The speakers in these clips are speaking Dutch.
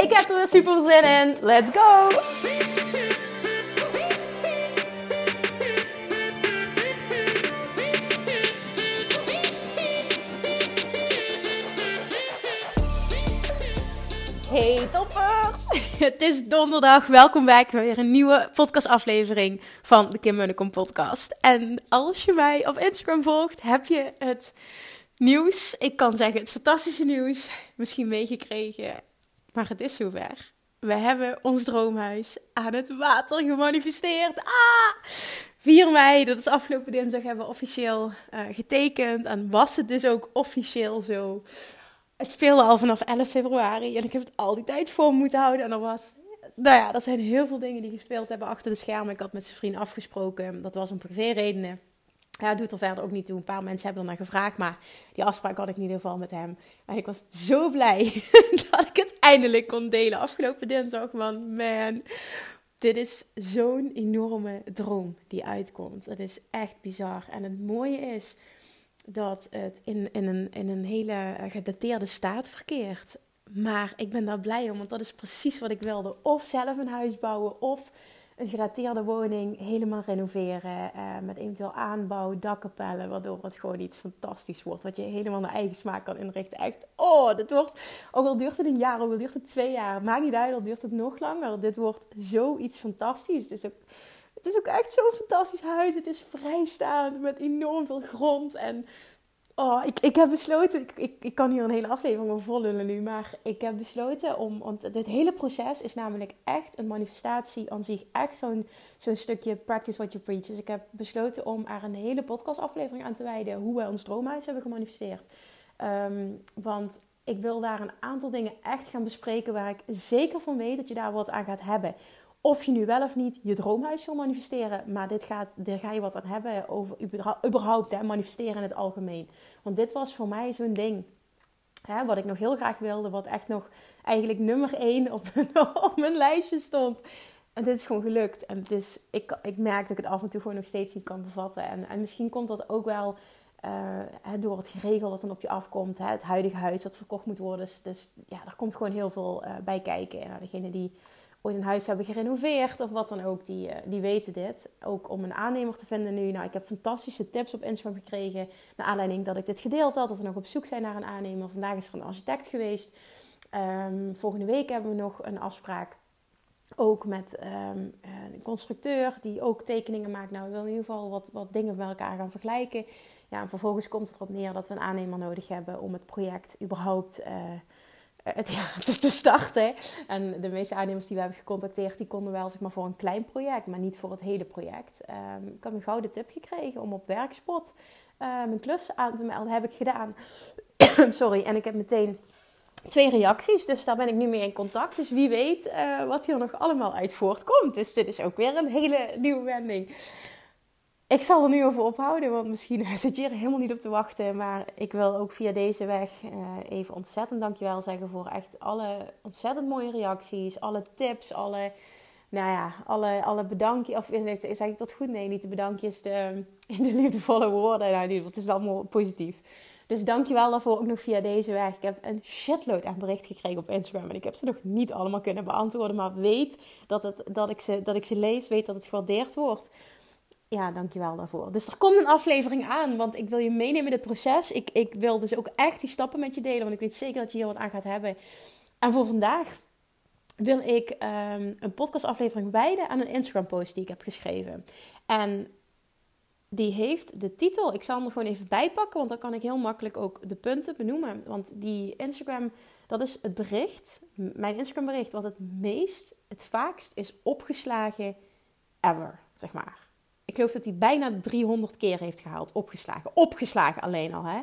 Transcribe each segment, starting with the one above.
Ik heb er weer super zin in. Let's go! Hey toppers! Het is donderdag. Welkom bij weer een nieuwe podcastaflevering van de Kim Munnekom podcast. En als je mij op Instagram volgt, heb je het nieuws, ik kan zeggen het fantastische nieuws, misschien meegekregen. Maar het is zover. We hebben ons droomhuis aan het water gemanifesteerd. Ah! 4 mei, dat is afgelopen dinsdag, hebben we officieel uh, getekend. En was het dus ook officieel zo. Het speelde al vanaf 11 februari en ik heb het al die tijd voor moeten houden. En er was, nou ja, er zijn heel veel dingen die gespeeld hebben achter de schermen. Ik had met zijn vriend afgesproken, dat was om privéredenen. Ja, doet er verder ook niet toe. Een paar mensen hebben er naar gevraagd, maar die afspraak had ik in ieder geval met hem. En ik was zo blij dat ik het eindelijk kon delen afgelopen dinsdag. Want man, dit is zo'n enorme droom die uitkomt. Het is echt bizar. En het mooie is dat het in, in, een, in een hele gedateerde staat verkeert. Maar ik ben daar blij om, want dat is precies wat ik wilde. Of zelf een huis bouwen, of een gedateerde woning helemaal renoveren. Uh, met eventueel aanbouw, dakkapellen, waardoor het gewoon iets fantastisch wordt. Wat je helemaal naar eigen smaak kan inrichten. Echt, oh, dit wordt, ook al duurt het een jaar, ook al duurt het twee jaar, maakt niet uit, al duurt het nog langer. Dit wordt zoiets fantastisch. Het is ook, het is ook echt zo'n fantastisch huis. Het is vrijstaand met enorm veel grond en Oh, ik, ik heb besloten, ik, ik, kan hier een hele aflevering over volgen nu, maar ik heb besloten om, want dit hele proces is namelijk echt een manifestatie aan zich, echt zo'n zo'n stukje practice what you preach. Dus ik heb besloten om er een hele podcastaflevering aan te wijden hoe wij ons droomhuis hebben gemanifesteerd. Ehm, want ik wil daar een aantal dingen echt gaan bespreken waar ik zeker van weet dat je daar wat aan gaat hebben of je nu wel of niet je droomhuis wil manifesteren. Maar dit gaat, daar ga je wat aan hebben over überhaupt hè, manifesteren in het algemeen. Want dit was voor mij zo'n ding. Hè, wat ik nog heel graag wilde. Wat echt nog eigenlijk nummer één op mijn, lijstje stond. En dit is gewoon gelukt. En is, ik, ik merk dat ik het af en toe gewoon nog steeds niet kan bevatten. En, en misschien komt dat ook wel uh, door het geregel wat dan op je afkomt. Hè, het huidige huis wat verkocht moet worden. Dus, dus ja, daar komt gewoon heel veel uh, bij kijken. En degene die ooit een huis hebben gerenoveerd of wat dan ook, die, eh, die weten dit. Ook om een aannemer te vinden nu. Nou, ik heb fantastische tips op Instagram gekregen. Naar aanleiding dat ik dit gedeeld had. Dat we nog op zoek zijn naar een aannemer. Vandaag is er een architect geweest. Um, volgende week hebben we nog een afspraak. Ook met um, een constructeur die ook tekeningen maakt. Nou, we willen in ieder geval wat, wat dingen met elkaar gaan vergelijken. Ja, en vervolgens komt het erop neer dat we een aannemer nodig hebben om het project überhaupt... Uh, het, ja, te, starten. En de meeste aannemers die we hebben gecontacteerd, die konden wel zeg maar, voor een klein project, maar niet voor het hele project. Um, ik heb een gouden tip gekregen om op werkspot uh, mijn klus aan te melden. heb ik gedaan. Sorry, en ik heb meteen twee reacties. Dus daar ben ik nu mee in contact. Dus wie weet uh, wat hier nog allemaal uit voortkomt. Dus dit is ook weer een hele nieuwe wending. Ik zal er nu over ophouden, want misschien zit je er helemaal niet op te wachten. Maar ik wil ook via deze weg uh, even ontzettend dankjewel zeggen voor echt alle ontzettend mooie reacties, alle tips, alle, nou ja, alle, alle bedankjes. Of zeg ik dat goed? Nee, niet de bedankjes, de, de liefdevolle woorden. Nou, dat is allemaal positief. Dus dankjewel daarvoor ook nog via deze weg. Ik heb een shitload aan bericht gekregen op Instagram. En ik heb ze nog niet allemaal kunnen beantwoorden. Maar weet dat, het, dat, ik, ze, dat ik ze lees, weet dat het gewaardeerd wordt ja, dankjewel daarvoor. Dus er komt een aflevering aan, want ik wil je meenemen in het proces. Ik, ik wil dus ook echt die stappen met je delen, want ik weet zeker dat je hier wat aan gaat hebben. En voor vandaag wil ik um, een podcastaflevering wijden aan een Instagram-post die ik heb geschreven. En die heeft de titel, ik zal hem er gewoon even bijpakken, want dan kan ik heel makkelijk ook de punten benoemen. Want die Instagram, dat is het bericht, mijn Instagram bericht, wat het meest, het vaakst is opgeslagen ever, zeg maar. Ik geloof dat hij bijna de 300 keer heeft gehaald. Opgeslagen. Opgeslagen alleen al. Hè?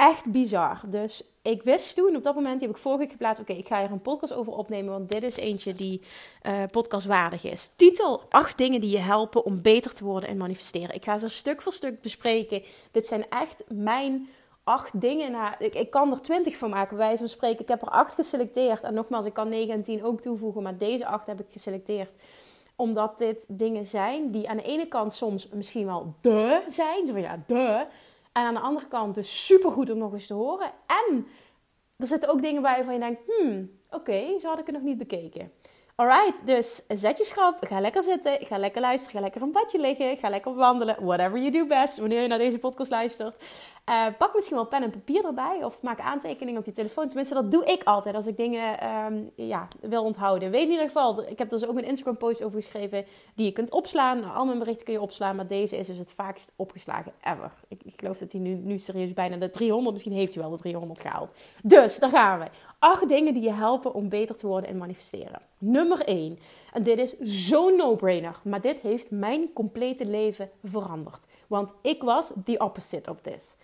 echt bizar. Dus ik wist toen, op dat moment, die heb ik vorige week geplaatst. Oké, ik ga hier een podcast over opnemen, want dit is eentje die uh, podcastwaardig is. Titel: acht dingen die je helpen om beter te worden en manifesteren. Ik ga ze stuk voor stuk bespreken. Dit zijn echt mijn acht dingen. Nou, ik, kan er twintig van maken, bij wijze van spreken. Ik heb er acht geselecteerd. En nogmaals, ik kan 9 en 10 ook toevoegen, maar deze acht heb ik geselecteerd omdat dit dingen zijn die aan de ene kant soms misschien wel de zijn. Zo van ja, de. En aan de andere kant dus supergoed om nog eens te horen. En er zitten ook dingen bij waarvan je denkt, hmm, oké, zo had ik het nog niet bekeken. Alright, dus zet je schrap, ga lekker zitten, ga lekker luisteren, ga lekker een badje liggen, ga lekker wandelen, whatever you do best, wanneer je naar deze podcast luistert. Uh, pak misschien wel pen en papier erbij of maak aantekeningen op je telefoon. Tenminste, dat doe ik altijd als ik dingen um, ja, wil onthouden. Weet in ieder geval, ik heb dus ook een Instagram post over geschreven die je kunt opslaan. Nou, al mijn berichten kun je opslaan, maar deze is dus het vaakst opgeslagen ever. Ik, ik geloof dat hij nu, nu serieus bijna de 300, misschien heeft hij wel de 300 gehaald. Dus, daar gaan we. Acht dingen die je helpen om beter te worden en manifesteren. Nummer 1. En dit is zo'n no-brainer, maar dit heeft mijn complete leven veranderd. Want ik was the opposite of this.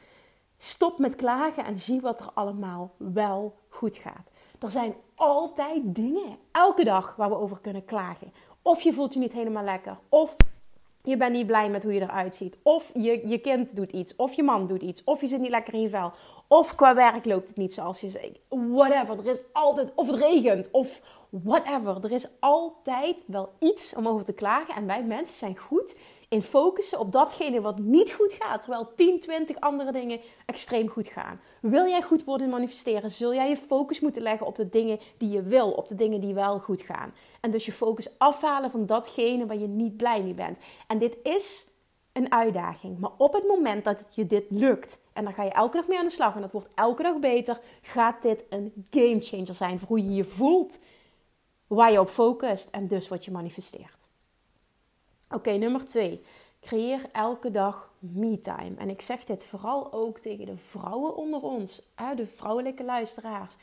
Stop met klagen en zie wat er allemaal wel goed gaat. Er zijn altijd dingen, elke dag, waar we over kunnen klagen. Of je voelt je niet helemaal lekker. Of je bent niet blij met hoe je eruit ziet. Of je, je kind doet iets. Of je man doet iets. Of je zit niet lekker in je vel. Of qua werk loopt het niet zoals je zegt. Whatever. Er is altijd. Of het regent. Of whatever. Er is altijd wel iets om over te klagen. En wij mensen zijn goed in focussen op datgene wat niet goed gaat, terwijl 10, 20 andere dingen extreem goed gaan. Wil jij goed worden manifesteren, zul jij je focus moeten leggen op de dingen die je wil, op de dingen die wel goed gaan. En dus je focus afhalen van datgene waar je niet blij mee bent. En dit is een uitdaging, maar op het moment dat het je dit lukt en dan ga je elke dag mee aan de slag en dat wordt elke dag beter, gaat dit een game changer zijn voor hoe je je voelt, waar je op focust en dus wat je manifesteert. Oké, nummer twee. Creëer elke dag me-time. En ik zeg dit vooral ook tegen de vrouwen onder ons, de vrouwelijke luisteraars.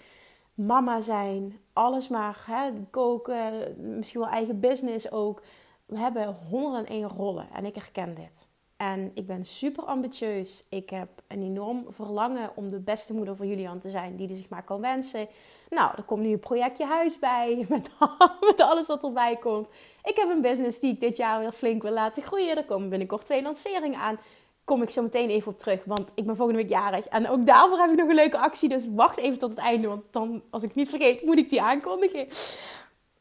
Mama zijn, alles maar, koken, misschien wel eigen business ook. We hebben 101 rollen en ik herken dit. En ik ben super ambitieus. Ik heb een enorm verlangen om de beste moeder voor Julian te zijn die hij zich maar kan wensen. Nou, er komt nu een projectje huis bij, met, met alles wat erbij komt. Ik heb een business die ik dit jaar weer flink wil laten groeien. Er komen binnenkort twee lanceringen aan. Kom ik zo meteen even op terug, want ik ben volgende week jarig. En ook daarvoor heb ik nog een leuke actie, dus wacht even tot het einde. Want dan, als ik niet vergeet, moet ik die aankondigen.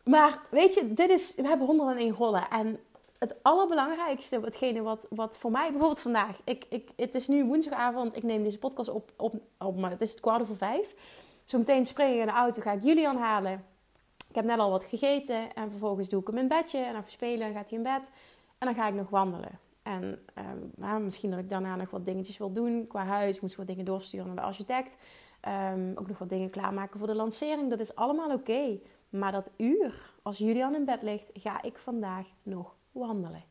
Maar weet je, dit is, we hebben 101 rollen. En het allerbelangrijkste, hetgene wat, wat voor mij bijvoorbeeld vandaag, ik, ik, het is nu woensdagavond, ik neem deze podcast op, op, op maar het is het kwart voor vijf. Zometeen spring ik in de auto, ga ik Julian halen. Ik heb net al wat gegeten en vervolgens doe ik hem in bedje en dan gaat hij in bed. En dan ga ik nog wandelen. En um, misschien dat ik daarna nog wat dingetjes wil doen qua huis. Ik moet wat dingen doorsturen naar de architect. Um, ook nog wat dingen klaarmaken voor de lancering. Dat is allemaal oké. Maar dat uur, als Julian in bed ligt, ga ik vandaag nog wandelen.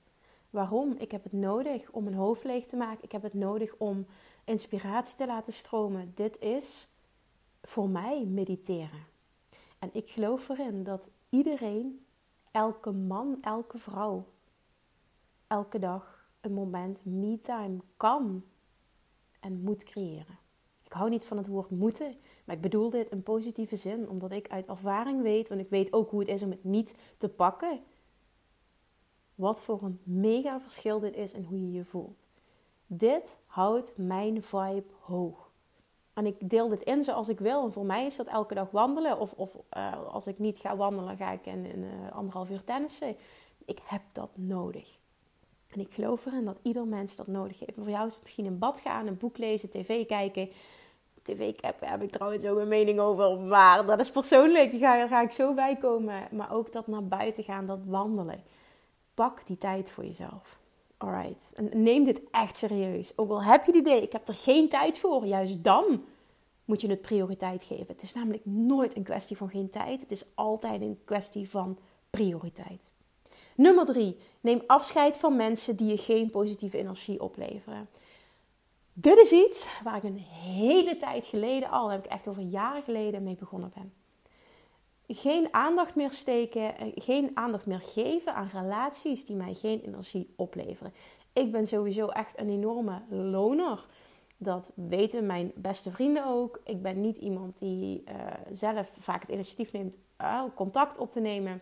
Waarom? Ik heb het nodig om mijn hoofd leeg te maken. Ik heb het nodig om inspiratie te laten stromen. Dit is voor mij mediteren. En ik geloof erin dat iedereen, elke man, elke vrouw, elke dag een moment me-time kan en moet creëren. Ik hou niet van het woord moeten, maar ik bedoel dit in positieve zin, omdat ik uit ervaring weet, want ik weet ook hoe het is om het niet te pakken, wat voor een mega verschil dit is en hoe je je voelt. Dit houdt mijn vibe hoog. En ik deel dit in zoals ik wil. En voor mij is dat elke dag wandelen. Of, of uh, als ik niet ga wandelen, ga ik in, uh, anderhalf uur tennissen. Ik heb dat nodig. En ik geloof erin dat ieder mens dat nodig heeft. Voor jou is het misschien een bad gaan, een boek lezen, tv kijken. TV heb, heb ik trouwens ook een mening over. Maar dat is persoonlijk. Daar ga, ga ik zo bij komen. Maar ook dat naar buiten gaan, dat wandelen. Pak die tijd voor jezelf. Alright. En neem dit echt serieus. Ook al heb je het idee, ik heb er geen tijd voor. Juist dan moet je het prioriteit geven. Het is namelijk nooit een kwestie van geen tijd. Het is altijd een kwestie van prioriteit. Nummer drie. Neem afscheid van mensen die je geen positieve energie opleveren. Dit is iets waar ik een hele tijd geleden al, heb ik echt over jaren geleden mee begonnen ben geen aandacht meer steken, eh, geen aandacht meer geven aan relaties die mij geen energie opleveren. Ik ben sowieso echt een enorme loner. Dat weten mijn beste vrienden ook. Ik ben niet iemand die uh, zelf vaak het initiatief neemt uh, contact op te nemen.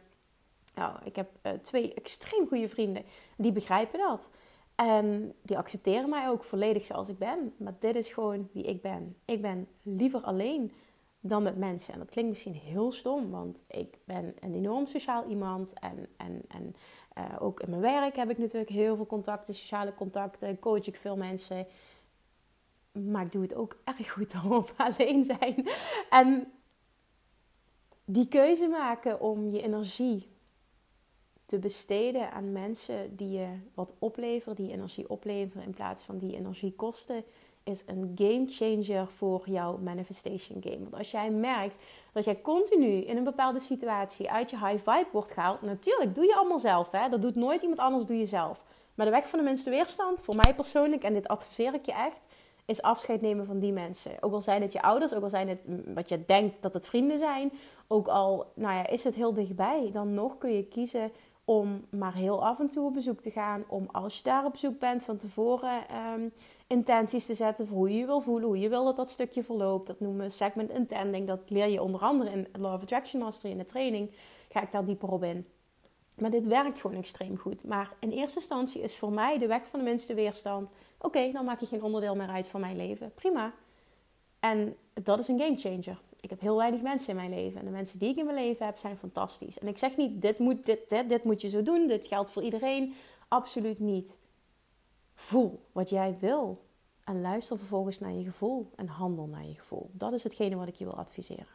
Nou, ik heb twee extreem goede vrienden die begrijpen dat. En die accepteren mij ook volledig zoals ik ben. Maar dit is gewoon wie ik ben. Ik ben liever alleen dan met mensen. En dat klinkt misschien heel stom, want ik ben een enorm sociaal iemand. En, en, en uh, ook in mijn werk heb ik natuurlijk heel veel contacten, sociale contacten. Coach ik veel mensen. Maar ik doe het ook erg goed om op alleen zijn. En die keuze maken om je energie te besteden aan mensen die je wat opleveren, die energie opleveren in plaats van die energie kosten, is een game changer voor jouw manifestation game. Want als jij merkt dat jij continu in een bepaalde situatie uit je high vibe wordt gehaald, natuurlijk doe je allemaal zelf, hè? dat doet nooit iemand anders, doe je zelf. Maar de weg van de minste weerstand, voor mij persoonlijk, en dit adviseer ik je echt, is afscheid nemen van die mensen. Ook al zijn het je ouders, ook al zijn het wat je denkt dat het vrienden zijn, ook al nou ja, is het heel dichtbij, dan nog kun je kiezen om maar heel af en toe op bezoek te gaan. Om als je daar op bezoek bent van tevoren ehm, intenties te zetten voor hoe je je wil voelen, hoe je wil dat dat stukje verloopt. Dat noemen we segment intending. Dat leer je onder andere in Law of Attraction Mastery in de training. Ga ik daar dieper op in. Maar dit werkt gewoon extreem goed. Maar in eerste instantie is voor mij de weg van de minste weerstand. Oké, dan maak je geen onderdeel meer uit van mijn leven. Prima. En dat is een game changer ik heb heel weinig mensen in mijn leven. En de mensen die ik in mijn leven heb, zijn fantastisch. En ik zeg niet, dit moet, dit, dit, dit moet je zo doen. Dit geldt voor iedereen. Absoluut niet. Voel wat jij wil. En luister vervolgens naar je gevoel. En handel naar je gevoel. Dat is hetgene wat ik je wil adviseren.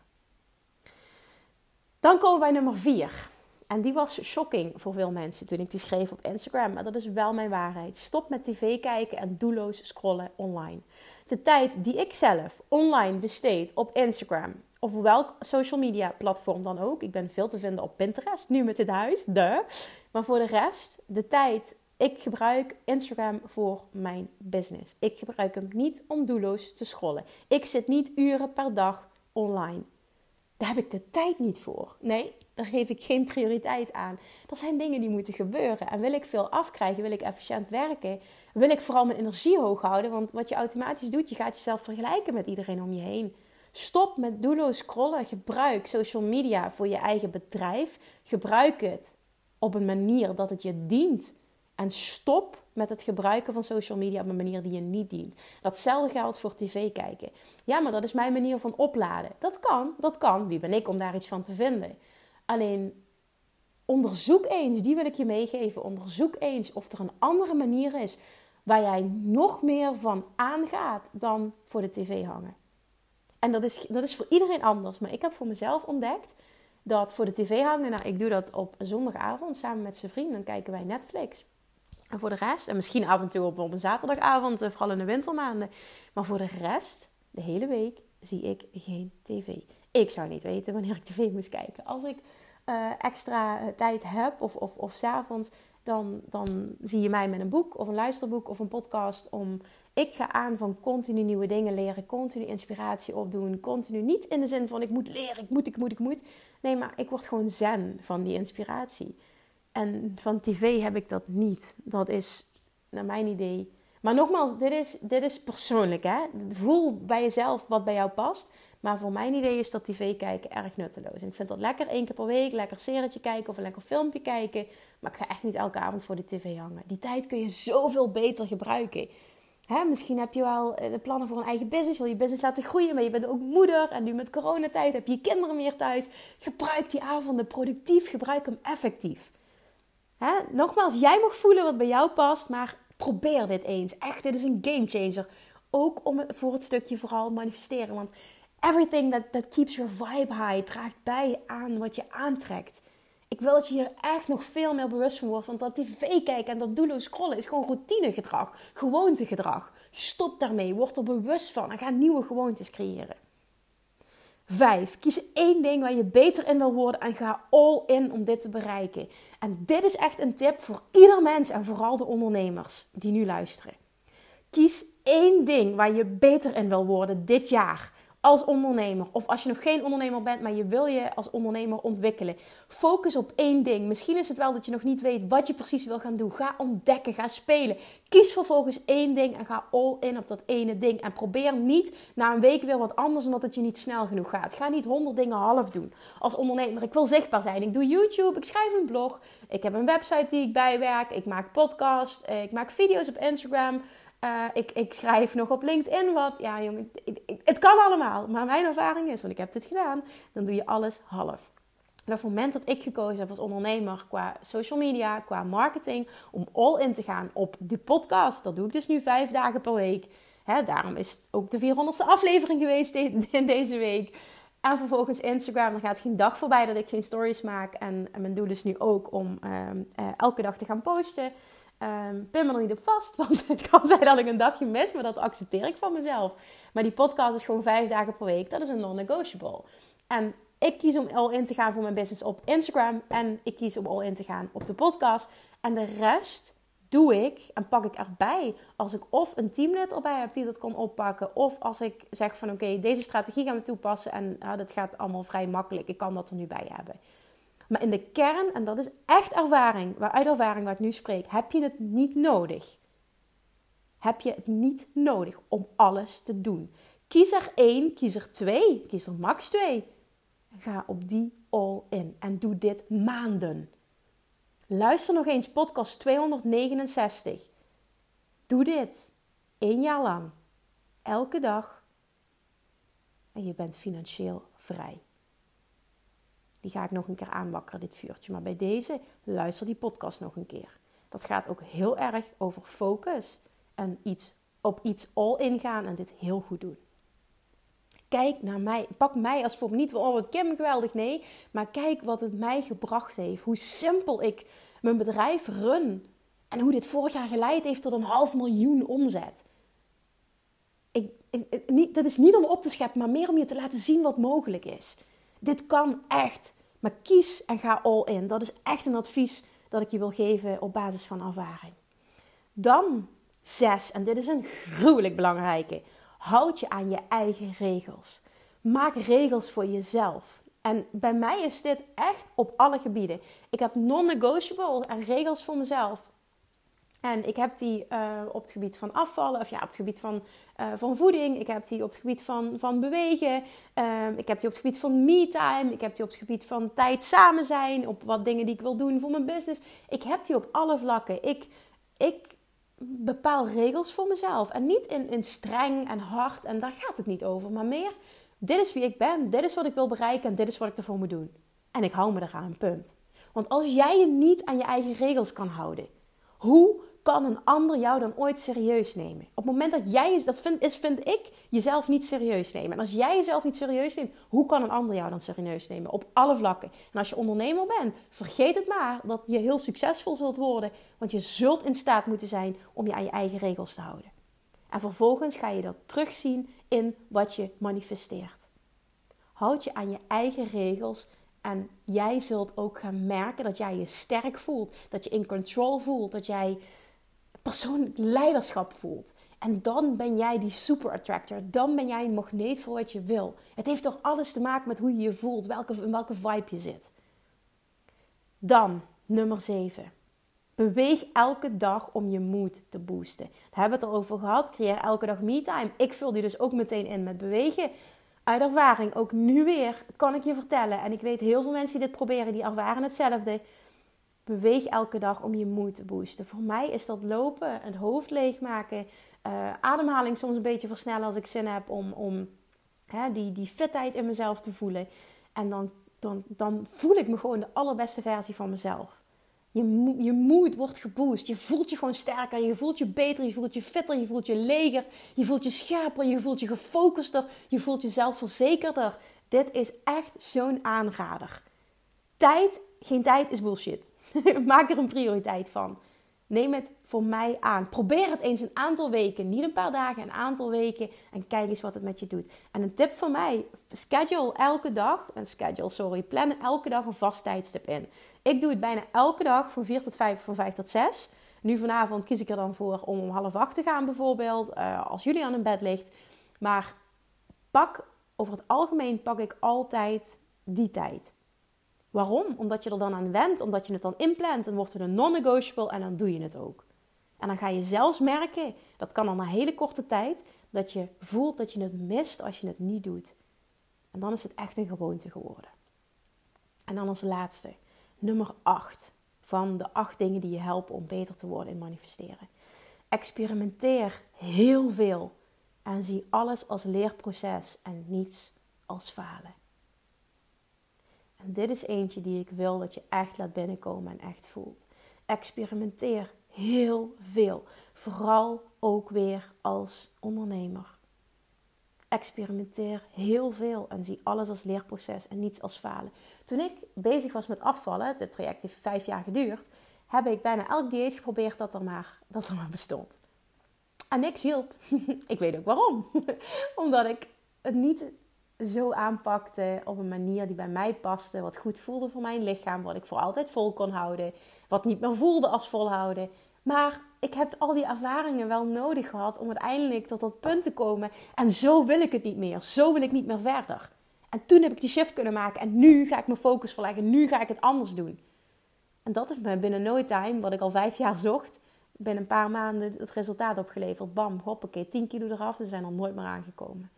Dan komen we bij nummer 4. En die was shocking voor veel mensen toen ik die schreef op Instagram. Maar dat is wel mijn waarheid. Stop met tv kijken en doelloos scrollen online. De tijd die ik zelf online besteed op Instagram of welk social media platform dan ook. Ik ben veel te vinden op Pinterest, nu met dit huis, de. Maar voor de rest, de tijd ik gebruik Instagram voor mijn business. Ik gebruik hem niet om doelloos te scrollen. Ik zit niet uren per dag online. Daar heb ik de tijd niet voor. Nee, daar geef ik geen prioriteit aan. Er zijn dingen die moeten gebeuren. En wil ik veel afkrijgen, wil ik efficiënt werken, wil ik vooral mijn energie hoog houden. Want wat je automatisch doet, je gaat jezelf vergelijken met iedereen om je heen. Stop met doelloos scrollen. Gebruik social media voor je eigen bedrijf. Gebruik het op een manier dat het je dient. En stop met het gebruiken van social media op een manier die je niet dient. Datzelfde geldt voor tv kijken. Ja, maar dat is mijn manier van opladen. Dat kan, dat kan. Wie ben ik om daar iets van te vinden? Alleen onderzoek eens, die wil ik je meegeven. Onderzoek eens of er een andere manier is waar jij nog meer van aangaat dan voor de tv hangen. En dat is, dat is voor iedereen anders. Maar ik heb voor mezelf ontdekt dat voor de tv hangen, nou, ik doe dat op zondagavond samen met zijn vriend. Dan kijken wij Netflix. Voor de rest, en misschien af en toe op, op een zaterdagavond, eh, vooral in de wintermaanden. Maar voor de rest, de hele week, zie ik geen tv. Ik zou niet weten wanneer ik tv moest kijken. Als ik uh, extra tijd heb of, of, of s'avonds, dan, dan zie je mij met een boek of een luisterboek of een podcast. Om, ik ga aan van continu nieuwe dingen leren, continu inspiratie opdoen. Continu niet in de zin van ik moet leren, ik moet, ik moet, ik moet. Nee, maar ik word gewoon zen van die inspiratie. En van tv heb ik dat niet. Dat is naar mijn idee. Maar nogmaals, dit is, dit is persoonlijk. Hè? Voel bij jezelf wat bij jou past. Maar voor mijn idee is dat tv kijken erg nutteloos. En ik vind dat lekker één keer per week, lekker serietje kijken of een lekker filmpje kijken. Maar ik ga echt niet elke avond voor de tv hangen. Die tijd kun je zoveel beter gebruiken. Hè, misschien heb je wel eh, de plannen voor een eigen business, wil je business laten groeien, maar je bent ook moeder en nu met coronatijd heb je kinderen meer thuis. Gebruik die avonden productief, gebruik hem effectief. Nogmaals, jij mag voelen wat bij jou past, maar probeer dit eens. Echt, dit is een game changer. Ook om voor het stukje vooral manifesteren. Want everything that, that keeps your vibe high draagt bij aan wat je aantrekt. Ik wil dat je hier echt nog veel meer bewust van wordt. Want dat tv kijken en dat doelloos scrollen is gewoon routinegedrag. Gewoontegedrag. Stop daarmee. Word er bewust van. En ga nieuwe gewoontes creëren. Vijf. Kies één ding waar je beter in wil worden en ga all in om dit te bereiken. En dit is echt een tip voor ieder mens en vooral de ondernemers die nu luisteren. Kies één ding waar je beter in wil worden dit jaar als ondernemer. Of als je nog geen ondernemer bent, maar je wil je als ondernemer ontwikkelen. Focus op één ding. Misschien is het wel dat je nog niet weet wat je precies wil gaan doen. Ga ontdekken, ga spelen. Kies vervolgens één ding en ga all in op dat ene ding. En probeer niet na een week weer wat anders omdat het je niet snel genoeg gaat. Ga niet honderd dingen half doen. Als ondernemer, ik wil zichtbaar zijn. Ik doe YouTube, ik schrijf een blog. Ik heb een website die ik bijwerk. Ik maak podcast. Ik maak video's op Instagram. Uh, ik, ik, schrijf nog op LinkedIn wat. Ja, jongen, het kan allemaal. Maar mijn ervaring is, want ik heb dit gedaan, dan doe je alles half. En op het moment dat ik gekozen heb als ondernemer qua social media, qua marketing, om all in te gaan op de podcast, dat doe ik dus nu vijf dagen per week. Daarom is het ook de 400ste aflevering geweest in deze week. En vervolgens Instagram, er gaat geen dag voorbij dat ik geen stories maak. En, mijn doel is nu ook om uh, uh, elke dag te gaan posten. Um, pin me er niet op vast, want het kan zijn dat ik een dagje mis, maar dat accepteer ik van mezelf. Maar die podcast is gewoon vijf dagen per week, dat is een non-negotiable. En ik kies om al in te gaan voor mijn business op Instagram en ik kies om al in te gaan op de podcast. En de rest doe ik en pak ik erbij als ik of een teamlid erbij heb die dat kan oppakken, of als ik zeg van oké, deze strategie gaan we toepassen en uh, dat gaat allemaal vrij makkelijk, ik kan dat er nu bij hebben. Maar in de kern, en dat is echt ervaring, uit ervaring waar ik nu spreek, heb je het niet nodig. Heb je het niet nodig om alles te doen. Kies er één, kies er twee, kies er max twee. Ga op die all in en doe dit maanden. Luister nog eens podcast 269. Doe dit één jaar lang, elke dag. En je bent financieel vrij. Die ga ik nog een keer aanwakkeren, dit vuurtje. Maar bij deze, luister die podcast nog een keer. Dat gaat ook heel erg over focus. En iets, op iets all ingaan en dit heel goed doen. Kijk naar mij. Pak mij als voor niet, oh wat Kim geweldig. Nee, maar kijk wat het mij gebracht heeft. Hoe simpel ik mijn bedrijf run. En hoe dit vorig jaar geleid heeft tot een half miljoen omzet. Ik, niet, dat is niet om op te scheppen, maar meer om je te laten zien wat mogelijk is. Dit kan echt. Maar kies en ga all in. Dat is echt een advies dat ik je wil geven op basis van ervaring. Dan zes, en dit is een gruwelijk belangrijke. Houd je aan je eigen regels. Maak regels voor jezelf. En bij mij is dit echt op alle gebieden. Ik heb non-negotiable en regels voor mezelf. En ik heb die uh, op het gebied van afvallen, of ja, op het gebied van, uh, van voeding. Ik heb die op het gebied van, van bewegen. Uh, ik heb die op het gebied van me-time. Ik heb die op het gebied van tijd samen zijn. Op wat dingen die ik wil doen voor mijn business. Ik heb die op alle vlakken. Ik, ik bepaal regels voor mezelf. En niet in, in streng en hard. En daar gaat het niet over. Maar meer, dit is wie ik ben. Dit is wat ik wil bereiken. En dit is wat ik ervoor moet doen. En ik hou me eraan, punt. Want als jij je niet aan je eigen regels kan houden... Hoe kan een ander jou dan ooit serieus nemen? Op het moment dat jij, dat vind, is, vind ik, jezelf niet serieus nemen. En als jij jezelf niet serieus neemt, hoe kan een ander jou dan serieus nemen? Op alle vlakken. En als je ondernemer bent, vergeet het maar dat je heel succesvol zult worden. Want je zult in staat moeten zijn om je aan je eigen regels te houden. En vervolgens ga je dat terugzien in wat je manifesteert. Houd je aan je eigen regels en jij zult ook gaan merken dat jij je sterk voelt, dat je in control voelt, dat jij persoonlijk leiderschap voelt. En dan ben jij die super attractor. Dan ben jij een magneet voor wat je wil. Het heeft toch alles te maken met hoe je je voelt, welke, in welke vibe je zit. Dan, nummer 7. Beweeg elke dag om je moed te boosten. Daar hebben we het erover gehad. Creëer elke dag me-time. Ik vul die dus ook meteen in met bewegen. Uit ervaring, ook nu weer, kan ik je vertellen. En ik weet heel veel mensen die dit proberen, die ervaren hetzelfde. Beweeg elke dag om je moed te boosten. Voor mij is dat lopen, het hoofd leegmaken, uh, ademhaling soms een beetje versnellen als ik zin heb om, om hè, die, die fitheid in mezelf te voelen. En dan, dan, dan voel ik me gewoon de allerbeste versie van mezelf. Je, je moed wordt geboost. Je voelt je gewoon sterker. Je voelt je beter. Je voelt je fitter. Je voelt je leger. Je voelt je scherper. Je voelt je gefocuster. Je voelt je zelfverzekerder. Dit is echt zo'n aanrader. Tijd, geen tijd is bullshit. Maak er een prioriteit van. Neem het voor mij aan. Probeer het eens een aantal weken. Niet een paar dagen, een aantal weken. En kijk eens wat het met je doet. En een tip van mij: schedule elke dag. Een schedule, sorry. Plan elke dag een vast tijdstip in. Ik doe het bijna elke dag van 4 tot 5, van 5 tot 6. Nu vanavond kies ik er dan voor om om half acht te gaan bijvoorbeeld. Uh, als jullie aan een bed ligt. Maar pak over het algemeen pak ik altijd die tijd. Waarom? Omdat je er dan aan went, omdat je het dan inplant, dan wordt het een non-negotiable en dan doe je het ook. En dan ga je zelfs merken, dat kan al na hele korte tijd, dat je voelt dat je het mist als je het niet doet. En dan is het echt een gewoonte geworden. En dan als laatste, nummer 8 van de acht dingen die je helpen om beter te worden in manifesteren. Experimenteer heel veel en zie alles als leerproces en niets als falen. Dit is eentje die ik wil dat je echt laat binnenkomen en echt voelt. Experimenteer heel veel. Vooral ook weer als ondernemer. Experimenteer heel veel en zie alles als leerproces en niets als falen. Toen ik bezig was met afvallen, dit traject heeft vijf jaar geduurd, heb ik bijna elk dieet geprobeerd dat er maar, dat er maar bestond. En niks hielp. ik weet ook waarom. Omdat ik het niet zo aanpakte op een manier die bij mij paste, wat goed voelde voor mijn lichaam, wat ik voor altijd vol kon houden, wat niet meer voelde als volhouden. Maar ik heb al die ervaringen wel nodig gehad om uiteindelijk tot dat punt te komen. En zo wil ik het niet meer. Zo wil ik niet meer verder. En toen heb ik die shift kunnen maken. En nu ga ik mijn focus verleggen. Nu ga ik het anders doen. En dat heeft me binnen no time, wat ik al vijf jaar zocht, binnen een paar maanden het resultaat opgeleverd. Bam, hoppakee, 10 kilo eraf. Ze zijn er nooit meer aangekomen.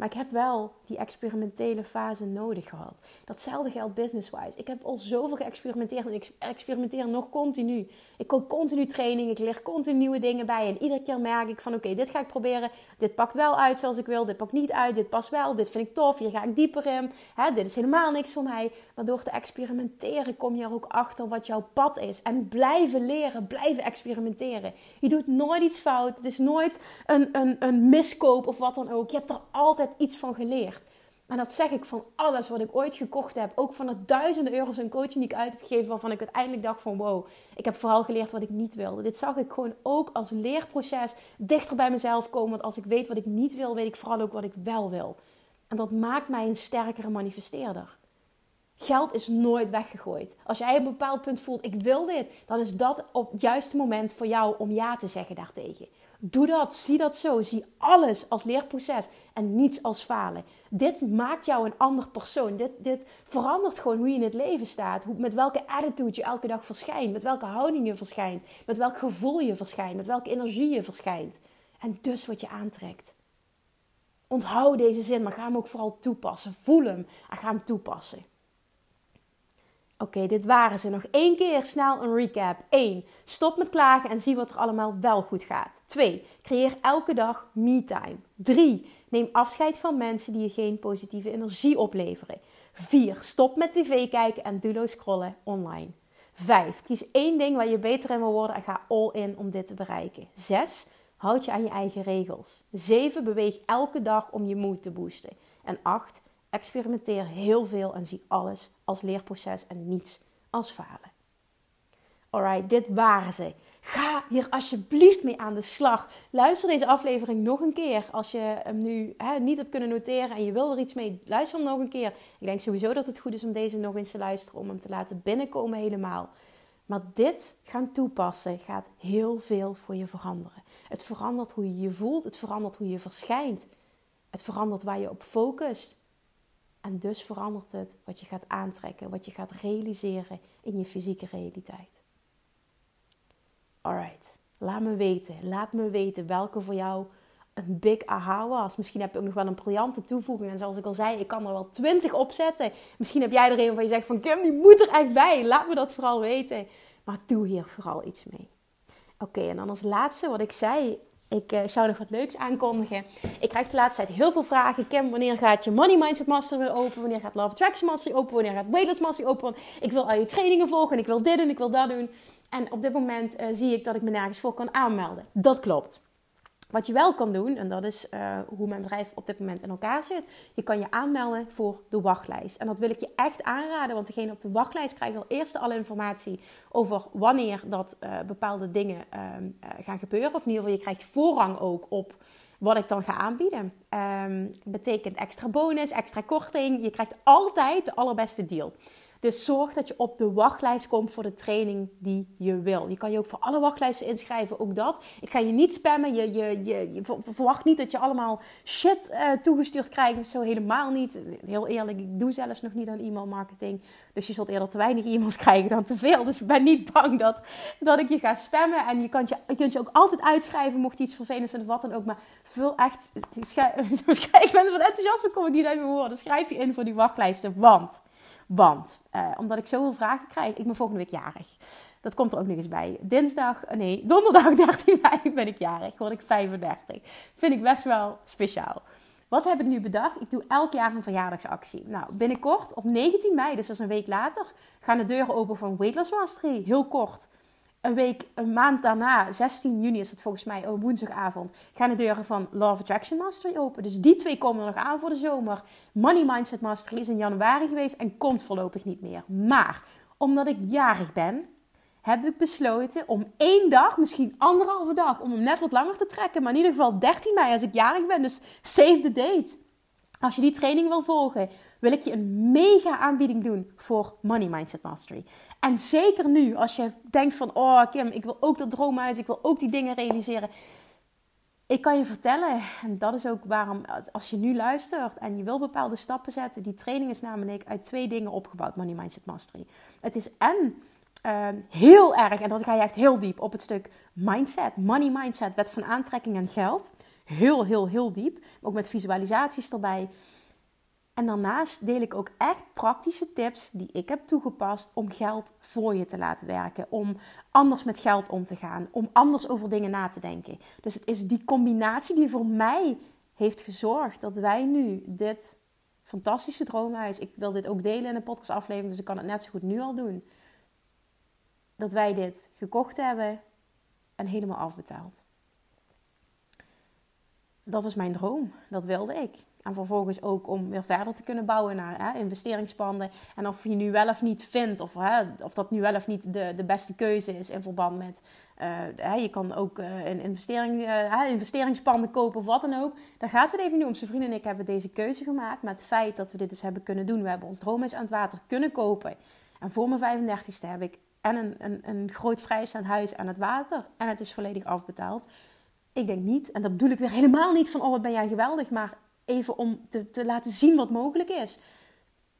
Maar ik heb wel die experimentele fase nodig gehad. Datzelfde geldt business-wise. Ik heb al zoveel geëxperimenteerd en ik experimenteer nog continu. Ik koop continu training, ik leer continu nieuwe dingen bij. En iedere keer merk ik van oké, dit ga ik proberen. Dit pakt wel uit zoals ik wil, dit pakt niet uit, dit past wel, dit vind ik tof, hier ga ik dieper in. Hè, dit is helemaal niks voor mij. Maar door te experimenteren kom je er ook achter wat jouw pad is. En blijven leren, blijven experimenteren. Je doet nooit iets fout. Het is nooit een, een, een miskoop of wat dan ook. Je hebt er altijd iets van geleerd. En dat zeg ik van alles wat ik ooit gekocht heb. Ook van de duizenden euro's in coaching die ik uit heb gegeven. Waarvan ik uiteindelijk dacht van wow, ik heb vooral geleerd wat ik niet wilde. Dit zag ik gewoon ook als leerproces. Dichter bij mezelf komen. Want als ik weet wat ik niet wil, weet ik vooral ook wat ik wel wil. En dat maakt mij een sterkere manifesteerder. Geld is nooit weggegooid. Als jij op een bepaald punt voelt, ik wil dit, dan is dat op het juiste moment voor jou om ja te zeggen daartegen. Doe dat, zie dat zo. Zie alles als leerproces en niets als falen. Dit maakt jou een ander persoon. Dit, dit verandert gewoon hoe je in het leven staat. Hoe, met welke attitude je elke dag verschijnt. Met welke houding je verschijnt. Met welk gevoel je verschijnt. Met welke energie je verschijnt. En dus wat je aantrekt. Onthoud deze zin, maar ga hem ook vooral toepassen. Voel hem en ga hem toepassen. Oké, dit waren ze. Nog één keer snel een recap. 1. Stop met klagen en zie wat er allemaal wel goed gaat. 2. Creëer elke dag me-time. 3. Neem afscheid van mensen die je geen positieve energie opleveren. 4. Stop met tv kijken en doelloos scrollen online. 5. Kies één ding waar je beter in wil worden en ga all in om dit te bereiken. 6. Houd je aan je eigen regels. 7. Beweeg elke dag om je moed te boosten. En 8. Experimenteer heel veel en zie alles als leerproces en niets als falen. Alright, dit waren ze. Ga hier alsjeblieft mee aan de slag. Luister deze aflevering nog een keer. Als je hem nu hè, niet hebt kunnen noteren en je wil er iets mee, luister hem nog een keer. Ik denk sowieso dat het goed is om deze nog eens te luisteren, om hem te laten binnenkomen helemaal. Maar dit gaan toepassen gaat heel veel voor je veranderen. Het verandert hoe je je voelt, het verandert hoe je verschijnt. Het verandert waar je op focust. En dus verandert het wat je gaat aantrekken, wat je gaat realiseren in je fysieke realiteit. Alright, laat me weten. Laat me weten welke voor jou een big aha was. Misschien heb je ook nog wel een briljante toevoeging. En zoals ik al zei, ik kan er wel twintig opzetten. Misschien heb jij er een van je zegt van Kim, die moet er echt bij. Laat me dat vooral weten. Maar doe hier vooral iets mee. Oké, en dan als laatste wat ik zei ik uh, zou nog wat leuks aankondigen. Ik krijg de laatste tijd heel veel vragen. Kim, wanneer gaat je Money Mindset Master weer open? Wanneer gaat Love Attraction Master open? Wanneer gaat Weightless Master open? Ik wil al je trainingen volgen en ik wil dit doen, ik wil dat doen. En op dit moment uh, zie ik dat ik me nergens voor kan aanmelden. Dat klopt. Wat je wel kan doen, en dat is uh, hoe mijn bedrijf op dit moment in elkaar zit. Je kan je aanmelden voor de wachtlijst. En dat wil ik je echt aanraden, want degene op de wachtlijst krijgt al eerst alle informatie over wanneer dat uh, bepaalde dingen uh, gaan gebeuren. Of in ieder geval, je krijgt voorrang ook op wat ik dan ga aanbieden. Um, betekent extra bonus, extra korting. Je krijgt altijd de allerbeste deal. Dus zorg dat je op de wachtlijst komt voor de training die je wil. Je kan je ook voor alle wachtlijsten inschrijven, ook dat. Ik ga je niet spammen. Je, je, je, verwacht niet dat je allemaal shit uh, toegestuurd krijgt. Zo helemaal niet. Heel eerlijk, ik doe zelfs nog niet aan e-mail marketing. Dus je zult eerder te weinig e-mails krijgen dan te veel. Dus ben niet bang dat, dat ik je ga spammen. En je, kan je, je kunt je ook altijd uitschrijven mocht je iets vervelend vinden of wat dan ook. Maar vul echt... Ik ben van enthousiasme, kom ik niet uit mijn woorden. Schrijf je in voor die wachtlijsten, want... Want, uh, omdat ik zoveel vragen krijg, ik ben volgende week jarig. Dat komt er ook nog eens bij. Dinsdag, eh, nee, donderdag 13 mei ben ik jarig. Word ik 35. Vind ik best wel speciaal. Wat heb ik nu bedacht? Ik doe elk jaar een verjaardagsactie. Nou, binnenkort, op 19 mei, dus dat is een week later, gaan de deuren open van Weight Loss Mastery. Heel kort een week, een maand daarna, 16 juni is het volgens mij, oh, woensdagavond, gaan de deuren van Love Attraction Mastery open. Dus die twee komen nog aan voor de zomer. Money Mindset Mastery is in januari geweest en komt voorlopig niet meer. Maar omdat ik jarig ben, heb ik besloten om één dag, misschien anderhalve dag, om hem net wat langer te trekken. Maar in ieder geval 13 mei als ik jarig ben, dus save the date. Als je die training wil volgen, wil ik je een mega aanbieding doen voor Money Mindset Mastery. En zeker nu, als je denkt van, oh Kim, ik wil ook dat droomhuis, ik wil ook die dingen realiseren. Ik kan je vertellen, en dat is ook waarom, als je nu luistert en je wil bepaalde stappen zetten, die training is namelijk uit twee dingen opgebouwd, Money Mindset Mastery. Het is en ehm, heel erg, en dat ga je echt heel diep op het stuk mindset, money mindset, wet van aantrekking en geld. Heel, heel, heel diep. Ook met visualisaties erbij. En daarnaast deel ik ook echt praktische tips die ik heb toegepast om geld voor je te laten werken. Om anders met geld om te gaan. Om anders over dingen na te denken. Dus het is die combinatie die voor mij heeft gezorgd dat wij nu dit fantastische droomhuis. Ik wil dit ook delen in een podcastaflevering, dus ik kan het net zo goed nu al doen. Dat wij dit gekocht hebben en helemaal afbetaald. Dat was mijn droom. Dat wilde ik. En vervolgens ook om weer verder te kunnen bouwen naar hè, investeringspanden. En of je nu wel of niet vindt, of, hè, of dat nu wel of niet de, de beste keuze is in verband met. Uh, hè, je kan ook uh, een investering, uh, investeringspanden kopen of wat dan ook. Daar gaat het even nu om. Zijn vrienden en ik hebben deze keuze gemaakt. Maar het feit dat we dit dus hebben kunnen doen. We hebben ons droomhuis aan het water kunnen kopen. En voor mijn 35ste heb ik en een, een, een groot vrijstaand huis aan het water. En het is volledig afbetaald. Ik denk niet, en dat bedoel ik weer helemaal niet van, oh wat ben jij geweldig. Maar even om te, te laten zien wat mogelijk is.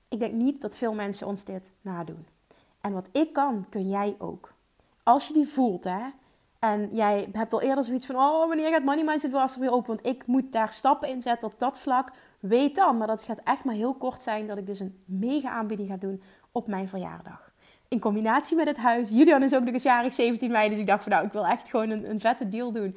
Ik denk niet dat veel mensen ons dit nadoen. En wat ik kan, kun jij ook. Als je die voelt, hè. En jij hebt al eerder zoiets van, oh, wanneer gaat Money Mindset was er weer open? Want ik moet daar stappen in zetten op dat vlak. Weet dan, maar dat gaat echt maar heel kort zijn dat ik dus een mega aanbieding ga doen op mijn verjaardag. In combinatie met het huis. Julian is ook nog eens jarig 17 mei, dus ik dacht van nou, ik wil echt gewoon een, een vette deal doen.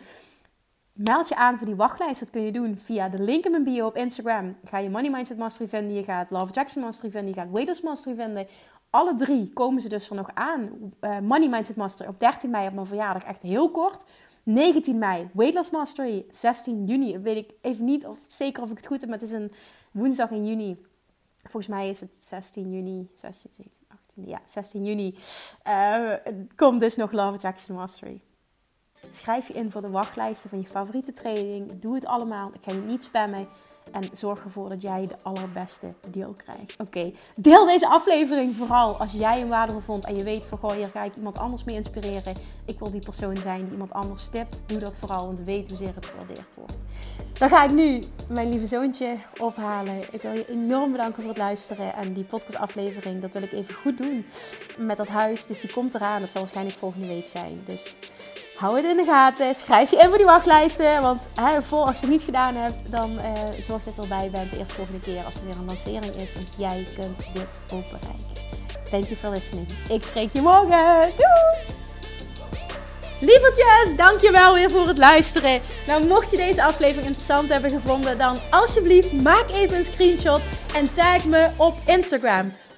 Meld je aan voor die wachtlijst. Dat kun je doen via de link in mijn bio op Instagram. Ga je Money Mindset Mastery vinden. Je gaat Love Jackson Mastery vinden. Je gaat Waiters Mastery vinden. Alle drie komen ze dus er nog aan. Uh, Money Mindset Mastery op 13 mei op mijn verjaardag. Echt heel kort. 19 mei Weight Mastery. 16 juni. Weet ik even niet of, zeker of ik het goed heb. Maar het is een woensdag in juni. Volgens mij is het 16 juni. 16, 17, 18. Ja, 16 juni. Uh, komt dus nog Love Jackson Mastery. Schrijf je in voor de wachtlijsten van je favoriete training. Doe het allemaal. Ik ga je niet spammen. En zorg ervoor dat jij de allerbeste deal krijgt. Oké, deel deze aflevering vooral als jij hem waardevol vond. En je weet van, goh, hier ga ik iemand anders mee inspireren. Ik wil die persoon zijn die iemand anders stipt. Doe dat vooral, want weet hoezeer het gewaardeerd wordt. Dan ga ik nu mijn lieve zoontje ophalen. Ik wil je enorm bedanken voor het luisteren. En die podcastaflevering, dat wil ik even goed doen met dat huis. Dus die komt eraan. Dat zal waarschijnlijk volgende week zijn. Dus hou het in de gaten. Schrijf je in voor die wachtlijsten. Want hè, voor als je het niet gedaan hebt, dan uh, zorg dat je erbij bent de eerste volgende keer als er weer een lancering is. Want jij kunt dit ook bereiken. Thank you for listening. Ik spreek je morgen. Doei! Lievertjes, dankjewel weer voor het luisteren. Nou, mocht je deze aflevering interessant hebben gevonden, dan alsjeblieft maak even een screenshot en tag me op Instagram.